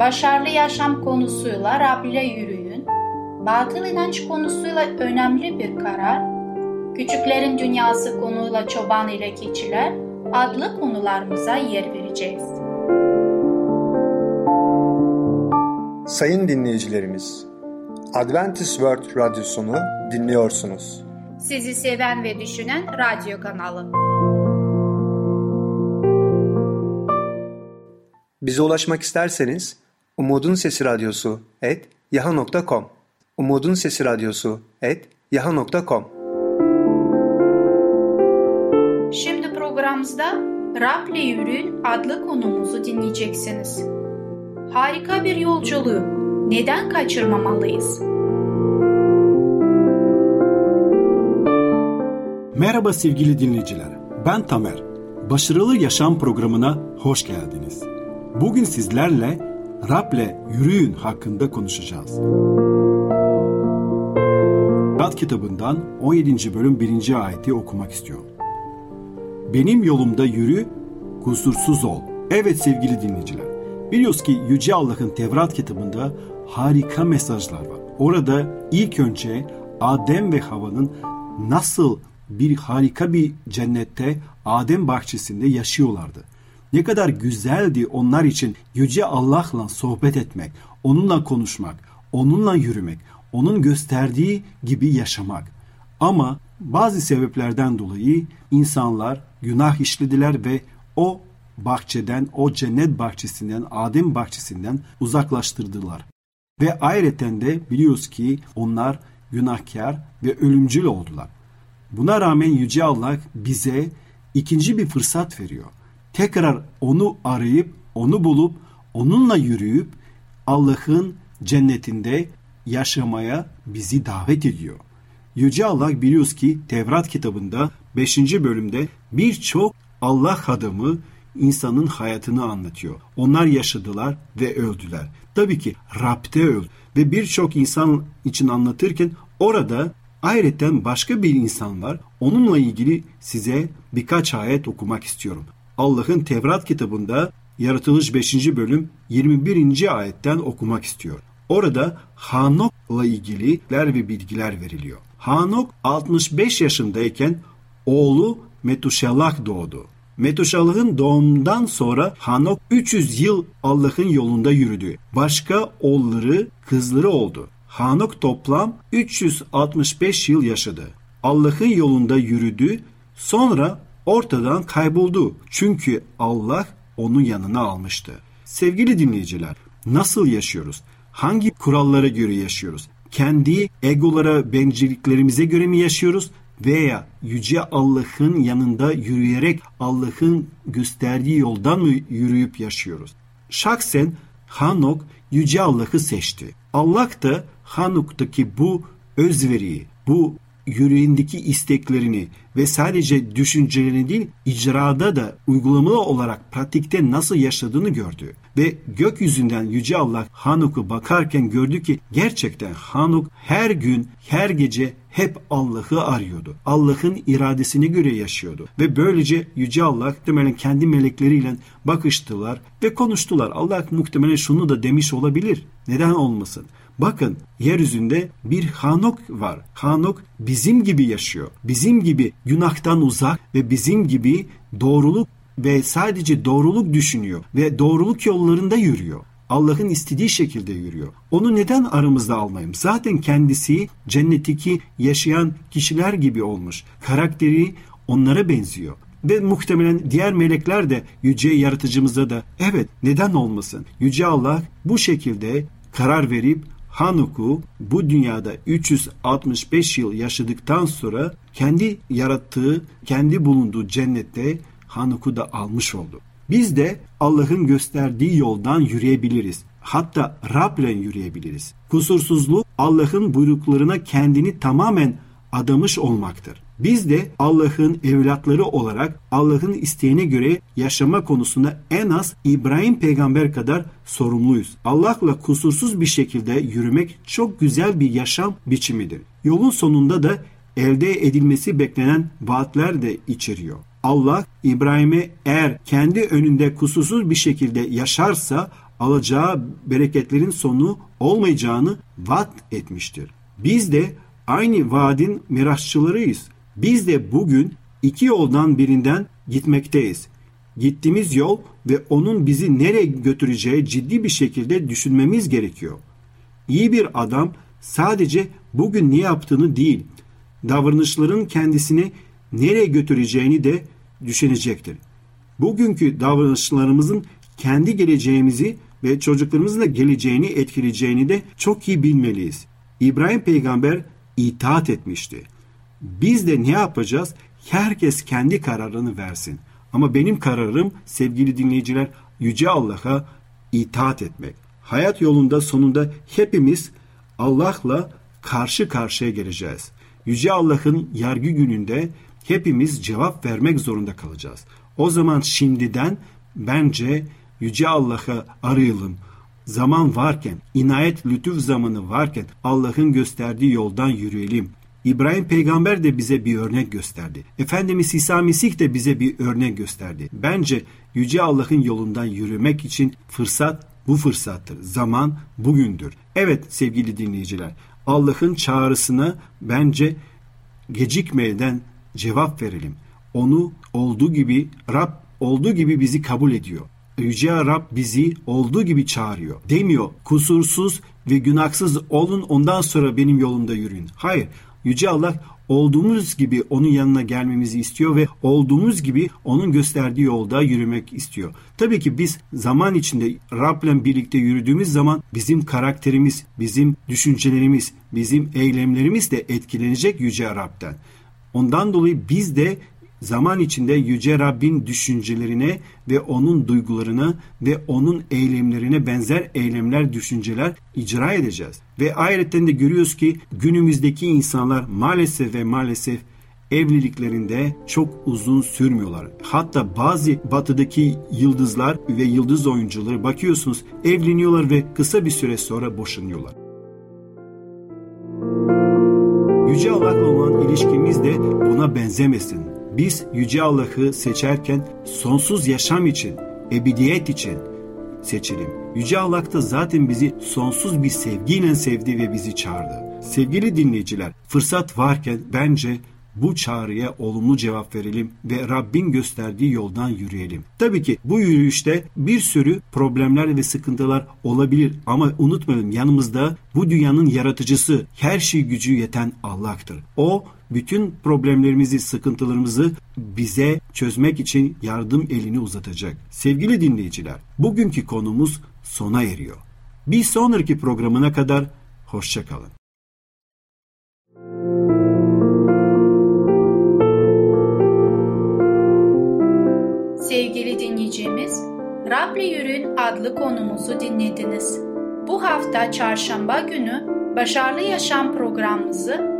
başarılı yaşam konusuyla Rab ile yürüyün, batıl inanç konusuyla önemli bir karar, küçüklerin dünyası konuyla çoban ile keçiler adlı konularımıza yer vereceğiz. Sayın dinleyicilerimiz, Adventist World Radyosunu dinliyorsunuz. Sizi seven ve düşünen radyo kanalı. Bize ulaşmak isterseniz Umutun Sesi Radyosu et yaha.com Umutun Sesi Radyosu et yaha.com Şimdi programımızda Rab'le Yürüyün adlı konumuzu dinleyeceksiniz. Harika bir yolculuğu neden kaçırmamalıyız? Merhaba sevgili dinleyiciler. Ben Tamer. Başarılı Yaşam programına hoş geldiniz. Bugün sizlerle Rab'le yürüyün hakkında konuşacağız. Rad kitabından 17. bölüm 1. ayeti okumak istiyorum. Benim yolumda yürü, kusursuz ol. Evet sevgili dinleyiciler, biliyoruz ki Yüce Allah'ın Tevrat kitabında harika mesajlar var. Orada ilk önce Adem ve Hava'nın nasıl bir harika bir cennette Adem bahçesinde yaşıyorlardı. Ne kadar güzeldi onlar için Yüce Allah'la sohbet etmek, onunla konuşmak, onunla yürümek, onun gösterdiği gibi yaşamak. Ama bazı sebeplerden dolayı insanlar günah işlediler ve o bahçeden, o cennet bahçesinden, Adem bahçesinden uzaklaştırdılar. Ve ayrıca de biliyoruz ki onlar günahkar ve ölümcül oldular. Buna rağmen Yüce Allah bize ikinci bir fırsat veriyor tekrar onu arayıp, onu bulup, onunla yürüyüp Allah'ın cennetinde yaşamaya bizi davet ediyor. Yüce Allah biliyoruz ki Tevrat kitabında 5. bölümde birçok Allah adamı insanın hayatını anlatıyor. Onlar yaşadılar ve öldüler. Tabii ki Rab'de öldü ve birçok insan için anlatırken orada ayrıca başka bir insan var. Onunla ilgili size birkaç ayet okumak istiyorum. Allah'ın Tevrat kitabında Yaratılış 5. bölüm 21. ayetten okumak istiyor. Orada Hanok'la ilgililer ve bilgiler veriliyor. Hanok 65 yaşındayken oğlu Metuşallah doğdu. Metuşalah'ın doğumundan sonra Hanok 300 yıl Allah'ın yolunda yürüdü. Başka oğulları, kızları oldu. Hanok toplam 365 yıl yaşadı. Allah'ın yolunda yürüdü. Sonra ortadan kayboldu. Çünkü Allah onun yanına almıştı. Sevgili dinleyiciler, nasıl yaşıyoruz? Hangi kurallara göre yaşıyoruz? Kendi egolara, bencilliklerimize göre mi yaşıyoruz? Veya Yüce Allah'ın yanında yürüyerek Allah'ın gösterdiği yoldan mı yürüyüp yaşıyoruz? Şahsen Hanok Yüce Allah'ı seçti. Allah da Hanuk'taki bu özveriyi, bu yüreğindeki isteklerini ve sadece düşüncelerini değil icrada da uygulamalı olarak pratikte nasıl yaşadığını gördü. Ve gökyüzünden Yüce Allah Hanuk'u bakarken gördü ki gerçekten Hanuk her gün her gece hep Allah'ı arıyordu. Allah'ın iradesine göre yaşıyordu. Ve böylece Yüce Allah muhtemelen kendi melekleriyle bakıştılar ve konuştular. Allah muhtemelen şunu da demiş olabilir. Neden olmasın? Bakın yeryüzünde bir Hanok var. Hanok bizim gibi yaşıyor. Bizim gibi günahtan uzak ve bizim gibi doğruluk ve sadece doğruluk düşünüyor ve doğruluk yollarında yürüyor. Allah'ın istediği şekilde yürüyor. Onu neden aramızda almayayım? Zaten kendisi cennetteki yaşayan kişiler gibi olmuş. Karakteri onlara benziyor. Ve muhtemelen diğer melekler de yüce yaratıcımıza da evet neden olmasın? Yüce Allah bu şekilde karar verip Hanuk'u bu dünyada 365 yıl yaşadıktan sonra kendi yarattığı, kendi bulunduğu cennette Hanuk'u da almış oldu. Biz de Allah'ın gösterdiği yoldan yürüyebiliriz. Hatta Rab'le yürüyebiliriz. Kusursuzluk Allah'ın buyruklarına kendini tamamen adamış olmaktır. Biz de Allah'ın evlatları olarak Allah'ın isteğine göre yaşama konusunda en az İbrahim peygamber kadar sorumluyuz. Allah'la kusursuz bir şekilde yürümek çok güzel bir yaşam biçimidir. Yolun sonunda da elde edilmesi beklenen vaatler de içeriyor. Allah İbrahim'e eğer kendi önünde kusursuz bir şekilde yaşarsa alacağı bereketlerin sonu olmayacağını vaat etmiştir. Biz de aynı vaadin mirasçılarıyız. Biz de bugün iki yoldan birinden gitmekteyiz. Gittiğimiz yol ve onun bizi nereye götüreceği ciddi bir şekilde düşünmemiz gerekiyor. İyi bir adam sadece bugün ne yaptığını değil, davranışların kendisini nereye götüreceğini de düşünecektir. Bugünkü davranışlarımızın kendi geleceğimizi ve çocuklarımızın da geleceğini etkileyeceğini de çok iyi bilmeliyiz. İbrahim peygamber itaat etmişti. Biz de ne yapacağız? Herkes kendi kararını versin. Ama benim kararım sevgili dinleyiciler Yüce Allah'a itaat etmek. Hayat yolunda sonunda hepimiz Allah'la karşı karşıya geleceğiz. Yüce Allah'ın yargı gününde hepimiz cevap vermek zorunda kalacağız. O zaman şimdiden bence Yüce Allah'a arayalım. Zaman varken, inayet lütuf zamanı varken Allah'ın gösterdiği yoldan yürüyelim. İbrahim peygamber de bize bir örnek gösterdi. Efendimiz İsa Mesih de bize bir örnek gösterdi. Bence Yüce Allah'ın yolundan yürümek için fırsat bu fırsattır. Zaman bugündür. Evet sevgili dinleyiciler, Allah'ın çağrısına bence gecikmeden cevap verelim. Onu olduğu gibi Rab olduğu gibi bizi kabul ediyor. Yüce Rab bizi olduğu gibi çağırıyor. Demiyor kusursuz ve günahsız olun ondan sonra benim yolumda yürüyün. Hayır Yüce Allah olduğumuz gibi onun yanına gelmemizi istiyor ve olduğumuz gibi onun gösterdiği yolda yürümek istiyor. Tabii ki biz zaman içinde Rab'le birlikte yürüdüğümüz zaman bizim karakterimiz, bizim düşüncelerimiz, bizim eylemlerimiz de etkilenecek Yüce Rab'den. Ondan dolayı biz de zaman içinde Yüce Rabbin düşüncelerine ve onun duygularına ve onun eylemlerine benzer eylemler, düşünceler icra edeceğiz. Ve ayrıca de görüyoruz ki günümüzdeki insanlar maalesef ve maalesef evliliklerinde çok uzun sürmüyorlar. Hatta bazı batıdaki yıldızlar ve yıldız oyuncuları bakıyorsunuz evleniyorlar ve kısa bir süre sonra boşanıyorlar. Yüce Allah'la olan ilişkimiz de buna benzemesin. Biz Yüce Allah'ı seçerken sonsuz yaşam için, ebediyet için seçelim. Yüce Allah da zaten bizi sonsuz bir sevgiyle sevdi ve bizi çağırdı. Sevgili dinleyiciler, fırsat varken bence bu çağrıya olumlu cevap verelim ve Rabbin gösterdiği yoldan yürüyelim. Tabii ki bu yürüyüşte bir sürü problemler ve sıkıntılar olabilir ama unutmayalım yanımızda bu dünyanın yaratıcısı, her şey gücü yeten Allah'tır. O bütün problemlerimizi, sıkıntılarımızı bize çözmek için yardım elini uzatacak. Sevgili dinleyiciler, bugünkü konumuz sona eriyor. Bir sonraki programına kadar hoşçakalın. Sevgili dinleyicimiz, Rab'le Yürüyün adlı konumuzu dinlediniz. Bu hafta çarşamba günü Başarılı Yaşam programımızı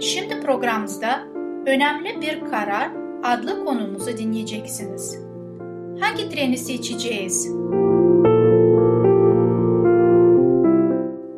Şimdi programımızda Önemli Bir Karar adlı konumuzu dinleyeceksiniz. Hangi treni seçeceğiz?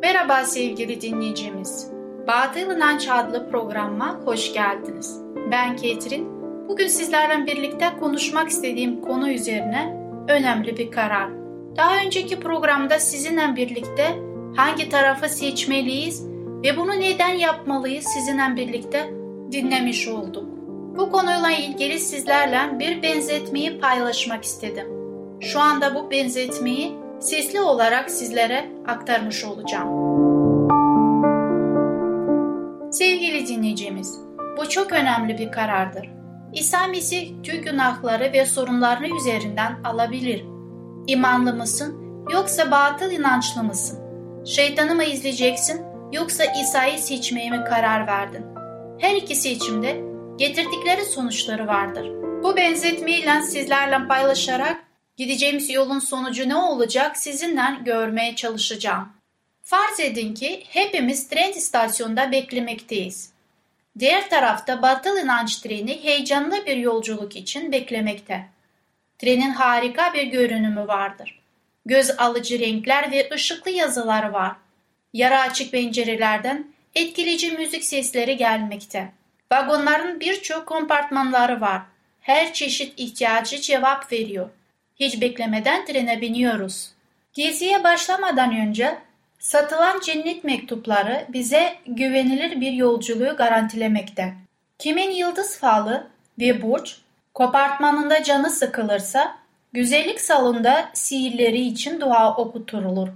Merhaba sevgili dinleyicimiz. Batıl İnanç adlı programıma hoş geldiniz. Ben Ketrin. Bugün sizlerle birlikte konuşmak istediğim konu üzerine önemli bir karar. Daha önceki programda sizinle birlikte hangi tarafı seçmeliyiz ve bunu neden yapmalıyız sizinle birlikte dinlemiş olduk. Bu konuyla ilgili sizlerle bir benzetmeyi paylaşmak istedim. Şu anda bu benzetmeyi sesli olarak sizlere aktarmış olacağım. Sevgili dinleyicimiz, bu çok önemli bir karardır. İsa Mesih tüm günahları ve sorunlarını üzerinden alabilir. İmanlı mısın yoksa batıl inançlı mısın? Şeytanı mı izleyeceksin yoksa İsa'yı seçmeye mi karar verdin? Her iki seçimde getirdikleri sonuçları vardır. Bu benzetmeyle sizlerle paylaşarak gideceğimiz yolun sonucu ne olacak sizinle görmeye çalışacağım. Farz edin ki hepimiz tren istasyonunda beklemekteyiz. Diğer tarafta batıl inanç treni heyecanlı bir yolculuk için beklemekte. Trenin harika bir görünümü vardır. Göz alıcı renkler ve ışıklı yazılar var. Yara açık pencerelerden etkileyici müzik sesleri gelmekte. Vagonların birçok kompartmanları var. Her çeşit ihtiyacı cevap veriyor. Hiç beklemeden trene biniyoruz. Geziye başlamadan önce satılan cennet mektupları bize güvenilir bir yolculuğu garantilemekte. Kimin yıldız falı ve burç kompartmanında canı sıkılırsa güzellik salonunda sihirleri için dua okuturulur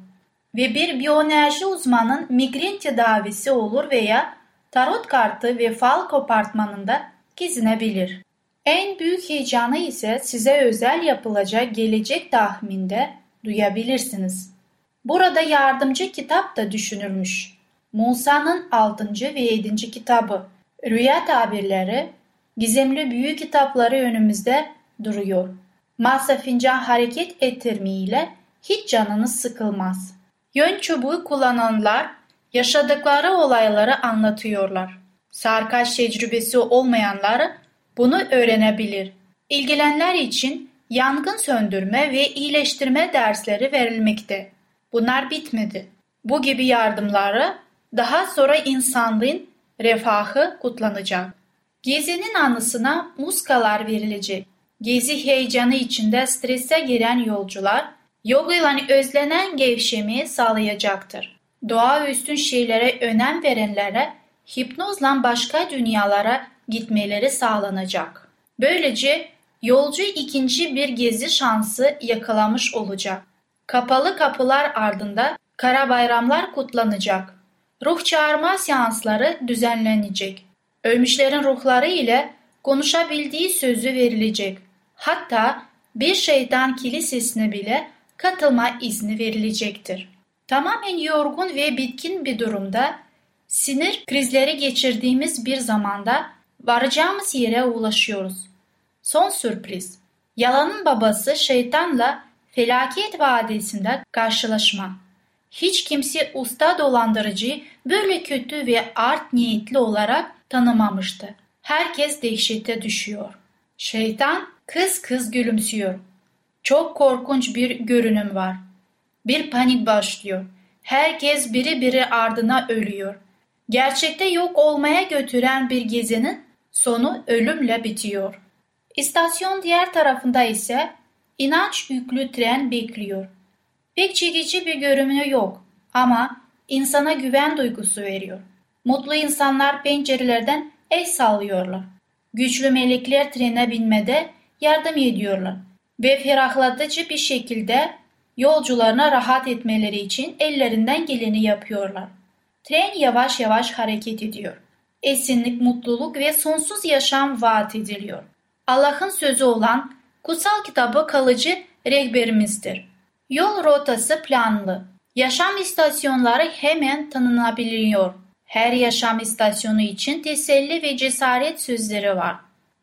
ve bir biyoenerji uzmanın migren tedavisi olur veya tarot kartı ve fal kompartmanında gezinebilir. En büyük heyecanı ise size özel yapılacak gelecek tahminde duyabilirsiniz. Burada yardımcı kitap da düşünülmüş. Musa'nın 6. ve 7. kitabı, rüya tabirleri, gizemli büyük kitapları önümüzde duruyor. Masa fincan hareket ettirmeyle hiç canınız sıkılmaz. Yön çubuğu kullananlar yaşadıkları olayları anlatıyorlar. Sarkaç tecrübesi olmayanlar bunu öğrenebilir. İlgilenenler için yangın söndürme ve iyileştirme dersleri verilmekte. Bunlar bitmedi. Bu gibi yardımları daha sonra insanlığın refahı kutlanacak. Gezinin anısına muskalar verilecek. Gezi heyecanı içinde strese giren yolcular yoga ile özlenen gevşemeyi sağlayacaktır. Doğa üstün şeylere önem verenlere hipnozla başka dünyalara gitmeleri sağlanacak. Böylece yolcu ikinci bir gezi şansı yakalamış olacak. Kapalı kapılar ardında kara bayramlar kutlanacak. Ruh çağırma seansları düzenlenecek. Ölmüşlerin ruhları ile konuşabildiği sözü verilecek. Hatta bir şeytan kilisesine bile katılma izni verilecektir. Tamamen yorgun ve bitkin bir durumda sinir krizleri geçirdiğimiz bir zamanda varacağımız yere ulaşıyoruz. Son sürpriz. Yalanın babası şeytanla felaket vadisinde karşılaşma. Hiç kimse usta dolandırıcı böyle kötü ve art niyetli olarak tanımamıştı. Herkes dehşete düşüyor. Şeytan kız kız gülümsüyor. Çok korkunç bir görünüm var. Bir panik başlıyor. Herkes biri biri ardına ölüyor. Gerçekte yok olmaya götüren bir gezinin sonu ölümle bitiyor. İstasyon diğer tarafında ise inanç yüklü tren bekliyor. Pek çekici bir görünümü yok ama insana güven duygusu veriyor. Mutlu insanlar pencerelerden el sallıyorlar. Güçlü melekler trene binmede yardım ediyorlar ve ferahlatıcı bir şekilde yolcularına rahat etmeleri için ellerinden geleni yapıyorlar. Tren yavaş yavaş hareket ediyor. Esinlik, mutluluk ve sonsuz yaşam vaat ediliyor. Allah'ın sözü olan kutsal kitabı kalıcı rehberimizdir. Yol rotası planlı. Yaşam istasyonları hemen tanınabiliyor. Her yaşam istasyonu için teselli ve cesaret sözleri var.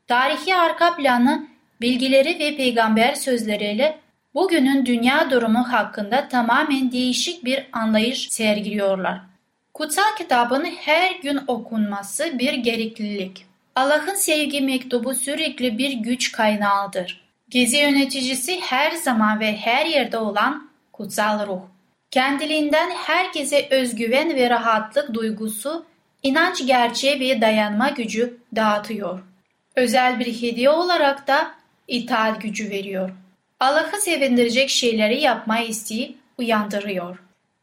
Tarihi arka planı, bilgileri ve peygamber sözleriyle bugünün dünya durumu hakkında tamamen değişik bir anlayış sergiliyorlar. Kutsal kitabın her gün okunması bir gereklilik. Allah'ın sevgi mektubu sürekli bir güç kaynağıdır. Gezi yöneticisi her zaman ve her yerde olan kutsal ruh. Kendiliğinden herkese özgüven ve rahatlık duygusu, inanç gerçeği ve dayanma gücü dağıtıyor. Özel bir hediye olarak da itaat gücü veriyor. Allah'ı sevindirecek şeyleri yapma isteği uyandırıyor.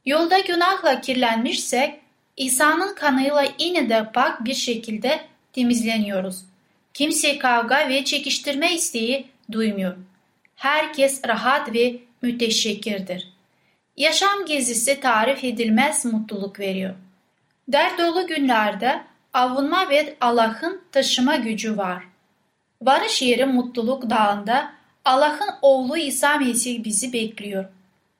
Yolda günahla kirlenmişsek İsa'nın kanıyla yine de pak bir şekilde temizleniyoruz. Kimse kavga ve çekiştirme isteği duymuyor. herkes rahat ve müteşekkirdir. Yaşam gezisi tarif edilmez mutluluk veriyor. Dert dolu günlerde avunma ve Allah'ın taşıma gücü var. Varış yeri mutluluk dağında Allah'ın oğlu İsa Mesih bizi bekliyor.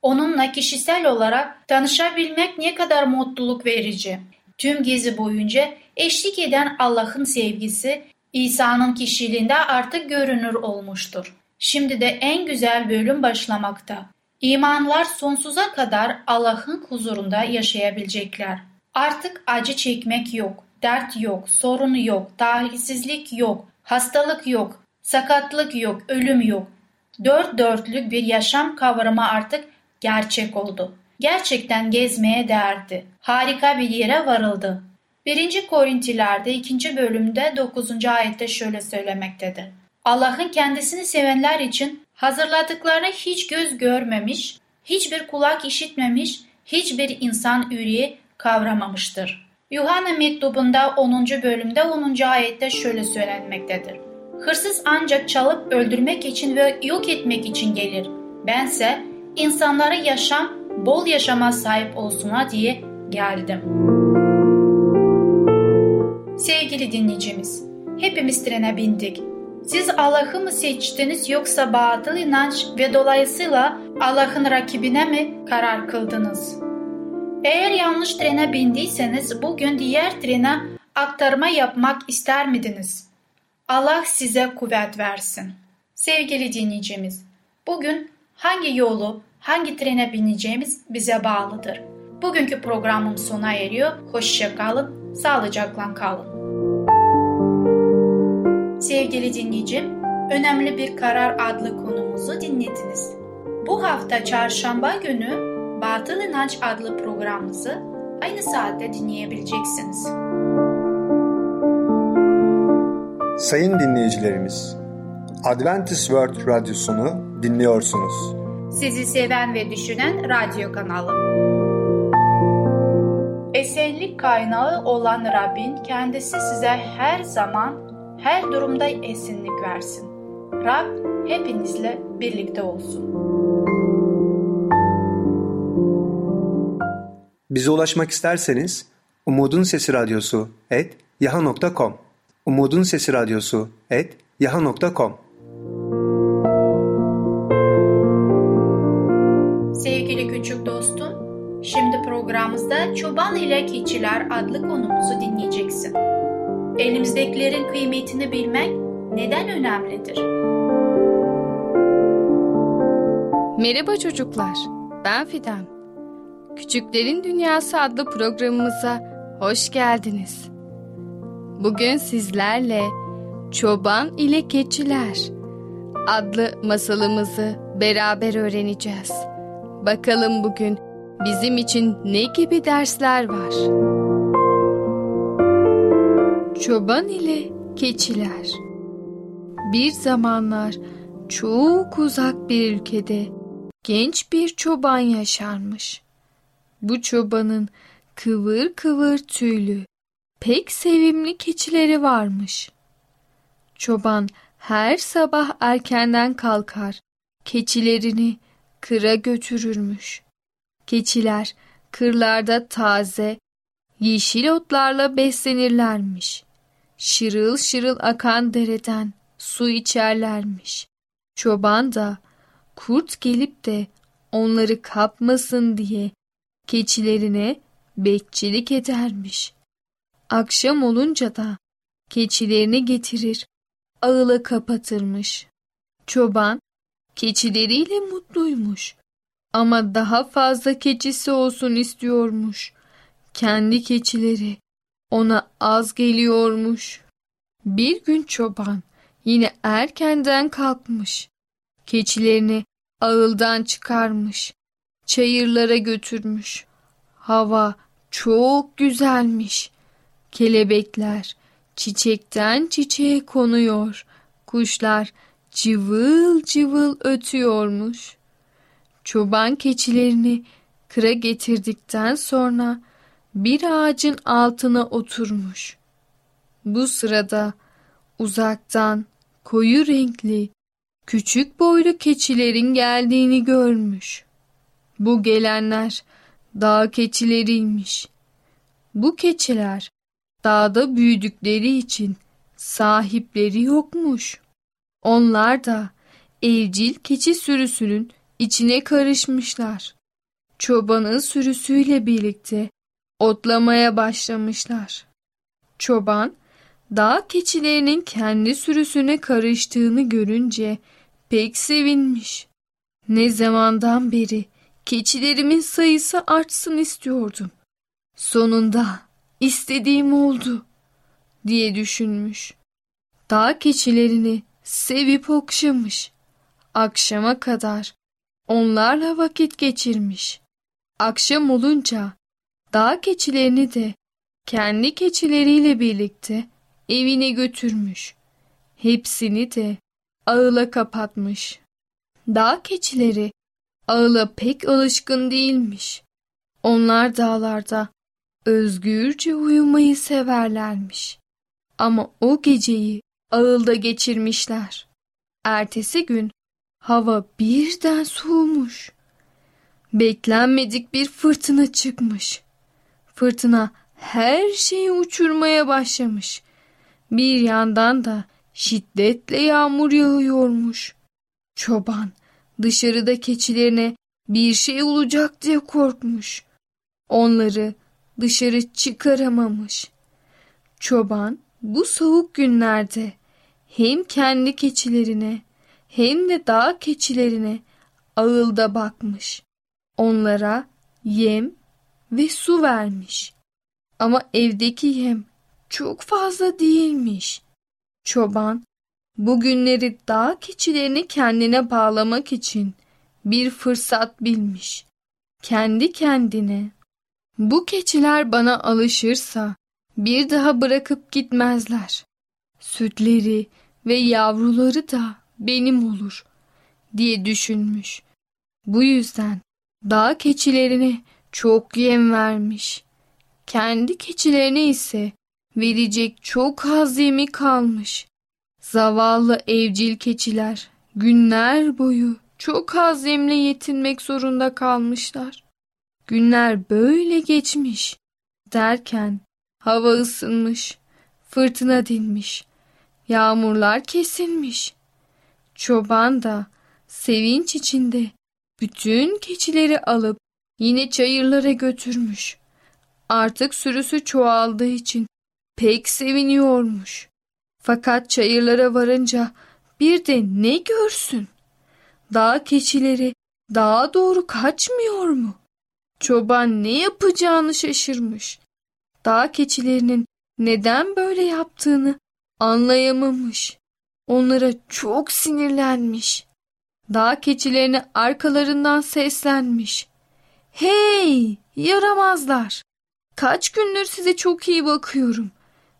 Onunla kişisel olarak tanışabilmek ne kadar mutluluk verici. Tüm gezi boyunca eşlik eden Allah'ın sevgisi İsa'nın kişiliğinde artık görünür olmuştur. Şimdi de en güzel bölüm başlamakta. İmanlar sonsuza kadar Allah'ın huzurunda yaşayabilecekler. Artık acı çekmek yok, dert yok, sorun yok, talihsizlik yok, hastalık yok, sakatlık yok, ölüm yok. Dört dörtlük bir yaşam kavramı artık gerçek oldu. Gerçekten gezmeye değerdi. Harika bir yere varıldı. 1. Korintilerde 2. bölümde 9. ayette şöyle söylemektedir. Allah'ın kendisini sevenler için hazırladıklarını hiç göz görmemiş, hiçbir kulak işitmemiş, hiçbir insan yüreği kavramamıştır. Yuhanna mektubunda 10. bölümde 10. ayette şöyle söylenmektedir. Hırsız ancak çalıp öldürmek için ve yok etmek için gelir. Bense insanlara yaşam, bol yaşama sahip olsuna diye geldim. Sevgili dinleyicimiz, hepimiz trene bindik. Siz Allah'ı mı seçtiniz yoksa batıl inanç ve dolayısıyla Allah'ın rakibine mi karar kıldınız? Eğer yanlış trene bindiyseniz bugün diğer trene aktarma yapmak ister miydiniz? Allah size kuvvet versin. Sevgili dinleyicimiz, bugün hangi yolu, hangi trene bineceğimiz bize bağlıdır. Bugünkü programım sona eriyor. Hoşça kalın, sağlıcakla kalın. Sevgili dinleyicim, önemli bir karar adlı konumuzu dinlediniz. Bu hafta çarşamba günü Batıl İnanç adlı programımızı aynı saatte dinleyebileceksiniz. Sayın dinleyicilerimiz, Adventist World Radyosunu dinliyorsunuz. Sizi seven ve düşünen radyo kanalı. Esenlik kaynağı olan Rabbin kendisi size her zaman, her durumda esinlik versin. Rab hepinizle birlikte olsun. Bize ulaşmak isterseniz Umutun Sesi Radyosu et yaha.com Umutun Sesi Radyosu et yaha.com Sevgili küçük dostum, şimdi programımızda Çoban ile Keçiler adlı konumuzu dinleyeceksin. Elimizdekilerin kıymetini bilmek neden önemlidir? Merhaba çocuklar, ben Fidan. Küçüklerin Dünyası adlı programımıza hoş geldiniz. Bugün sizlerle Çoban ile Keçiler adlı masalımızı beraber öğreneceğiz. Bakalım bugün bizim için ne gibi dersler var? Çoban ile Keçiler Bir zamanlar çok uzak bir ülkede genç bir çoban yaşarmış. Bu çobanın kıvır kıvır tüylü, pek sevimli keçileri varmış. Çoban her sabah erkenden kalkar, keçilerini kıra götürürmüş. Keçiler kırlarda taze, yeşil otlarla beslenirlermiş. Şırıl şırıl akan dereden su içerlermiş. Çoban da kurt gelip de onları kapmasın diye keçilerine bekçilik edermiş. Akşam olunca da keçilerini getirir, ağıla kapatırmış. Çoban keçileriyle mutluymuş. Ama daha fazla keçisi olsun istiyormuş. Kendi keçileri ona az geliyormuş. Bir gün çoban yine erkenden kalkmış. Keçilerini ağıldan çıkarmış. Çayırlara götürmüş. Hava çok güzelmiş. Kelebekler çiçekten çiçeğe konuyor. Kuşlar cıvıl cıvıl ötüyormuş. Çoban keçilerini kıra getirdikten sonra bir ağacın altına oturmuş. Bu sırada uzaktan koyu renkli küçük boylu keçilerin geldiğini görmüş. Bu gelenler dağ keçileriymiş. Bu keçiler dağda büyüdükleri için sahipleri yokmuş. Onlar da evcil keçi sürüsünün içine karışmışlar. Çobanın sürüsüyle birlikte otlamaya başlamışlar. Çoban dağ keçilerinin kendi sürüsüne karıştığını görünce pek sevinmiş. Ne zamandan beri keçilerimin sayısı artsın istiyordum. Sonunda istediğim oldu diye düşünmüş. Dağ keçilerini sevip okşamış. Akşama kadar onlarla vakit geçirmiş. Akşam olunca dağ keçilerini de kendi keçileriyle birlikte evine götürmüş. Hepsini de ağıla kapatmış. Dağ keçileri ağıla pek alışkın değilmiş. Onlar dağlarda özgürce uyumayı severlermiş. Ama o geceyi ağılda geçirmişler. Ertesi gün hava birden soğumuş. Beklenmedik bir fırtına çıkmış. Fırtına her şeyi uçurmaya başlamış. Bir yandan da şiddetle yağmur yağıyormuş. Çoban dışarıda keçilerine bir şey olacak diye korkmuş. Onları dışarı çıkaramamış. Çoban bu soğuk günlerde hem kendi keçilerine hem de dağ keçilerine ağılda bakmış. Onlara yem ve su vermiş. Ama evdeki yem çok fazla değilmiş. Çoban bugünleri dağ keçilerini kendine bağlamak için bir fırsat bilmiş. Kendi kendine bu keçiler bana alışırsa bir daha bırakıp gitmezler. Sütleri ve yavruları da benim olur diye düşünmüş. Bu yüzden dağ keçilerine çok yem vermiş. Kendi keçilerine ise verecek çok az yemi kalmış. Zavallı evcil keçiler günler boyu çok az yemle yetinmek zorunda kalmışlar. Günler böyle geçmiş. Derken hava ısınmış, fırtına dinmiş, yağmurlar kesilmiş. Çoban da sevinç içinde bütün keçileri alıp yine çayırlara götürmüş. Artık sürüsü çoğaldığı için pek seviniyormuş. Fakat çayırlara varınca bir de ne görsün? Dağ keçileri dağa doğru kaçmıyor mu? Çoban ne yapacağını şaşırmış. Dağ keçilerinin neden böyle yaptığını anlayamamış. Onlara çok sinirlenmiş. Dağ keçilerine arkalarından seslenmiş. Hey yaramazlar! Kaç gündür size çok iyi bakıyorum.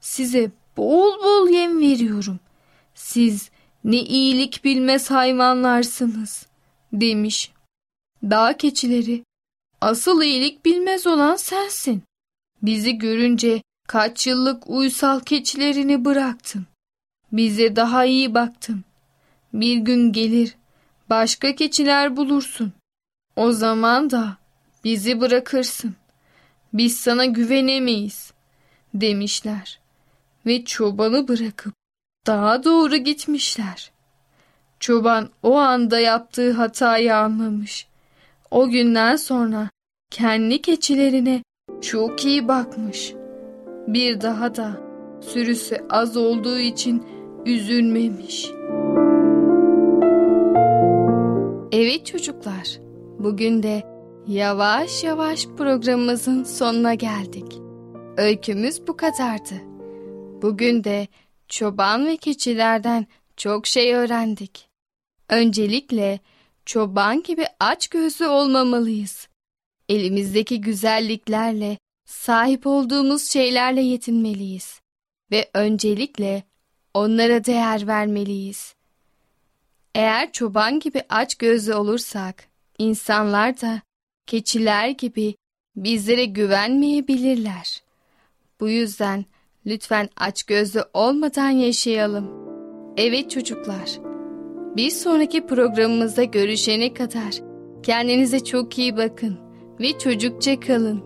Size bol bol yem veriyorum. Siz ne iyilik bilmez hayvanlarsınız demiş. Dağ keçileri asıl iyilik bilmez olan sensin. Bizi görünce kaç yıllık uysal keçilerini bıraktın. Bize daha iyi baktın. Bir gün gelir başka keçiler bulursun. O zaman da bizi bırakırsın. Biz sana güvenemeyiz demişler ve çobanı bırakıp daha doğru gitmişler. Çoban o anda yaptığı hatayı anlamış. O günden sonra kendi keçilerine çok iyi bakmış. Bir daha da sürüsü az olduğu için üzülmemiş. Evet çocuklar, bugün de yavaş yavaş programımızın sonuna geldik. Öykümüz bu kadardı. Bugün de çoban ve keçilerden çok şey öğrendik. Öncelikle çoban gibi aç gözlü olmamalıyız. Elimizdeki güzelliklerle, sahip olduğumuz şeylerle yetinmeliyiz ve öncelikle onlara değer vermeliyiz. Eğer çoban gibi aç gözlü olursak, insanlar da keçiler gibi bizlere güvenmeyebilirler. Bu yüzden lütfen aç gözlü olmadan yaşayalım. Evet çocuklar, Bir sonraki programımızda görüşene kadar kendinize çok iyi bakın ve çocukça kalın.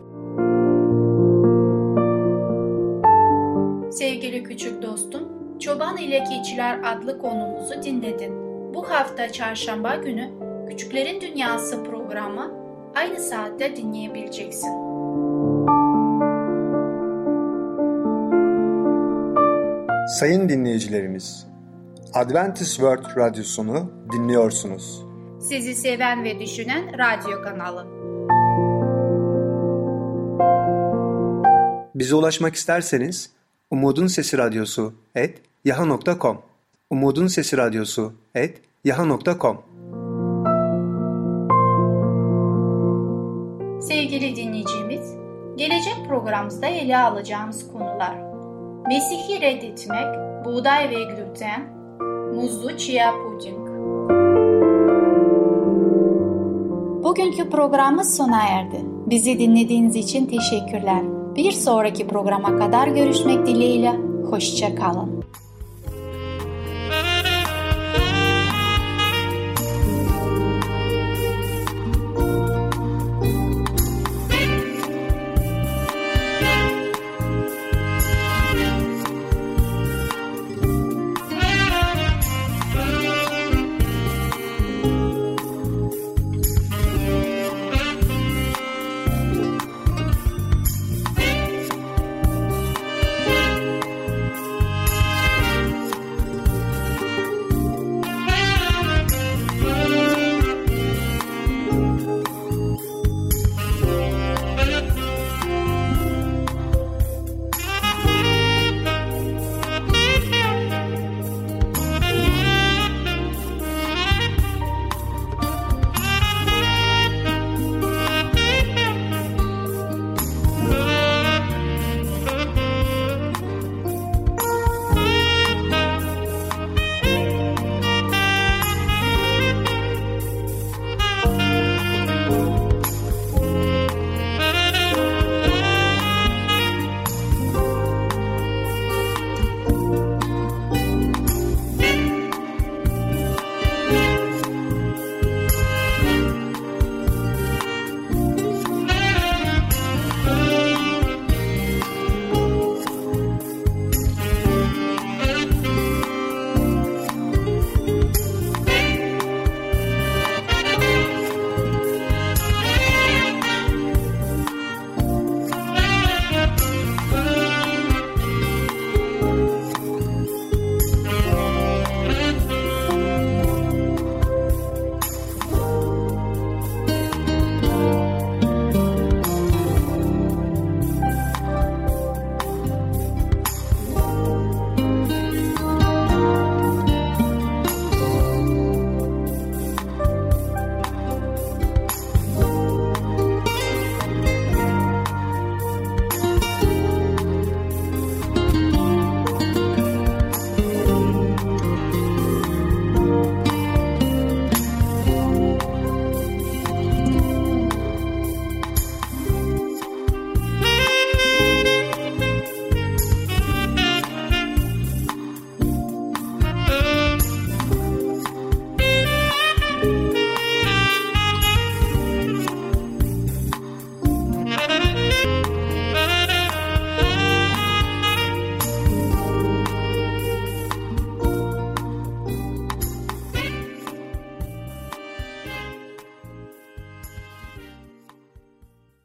Sevgili küçük dostum, Çoban ile Keçiler adlı konumuzu dinledin. Bu hafta çarşamba günü Küçüklerin Dünyası programı aynı saatte dinleyebileceksin. Sayın dinleyicilerimiz, Adventist World Radyosunu dinliyorsunuz. Sizi seven ve düşünen radyo kanalı. Bize ulaşmak isterseniz Umutun Sesi Radyosu et yaha.com Umutun Sesi Radyosu et yaha.com Sevgili dinleyicimiz, gelecek programımızda ele alacağımız konular Mesih'i reddetmek, buğday ve gluten, muzlu chia puding. Bugünkü programımız sona erdi. Bizi dinlediğiniz için teşekkürler. Bir sonraki programa kadar görüşmek dileğiyle, hoşça kalın.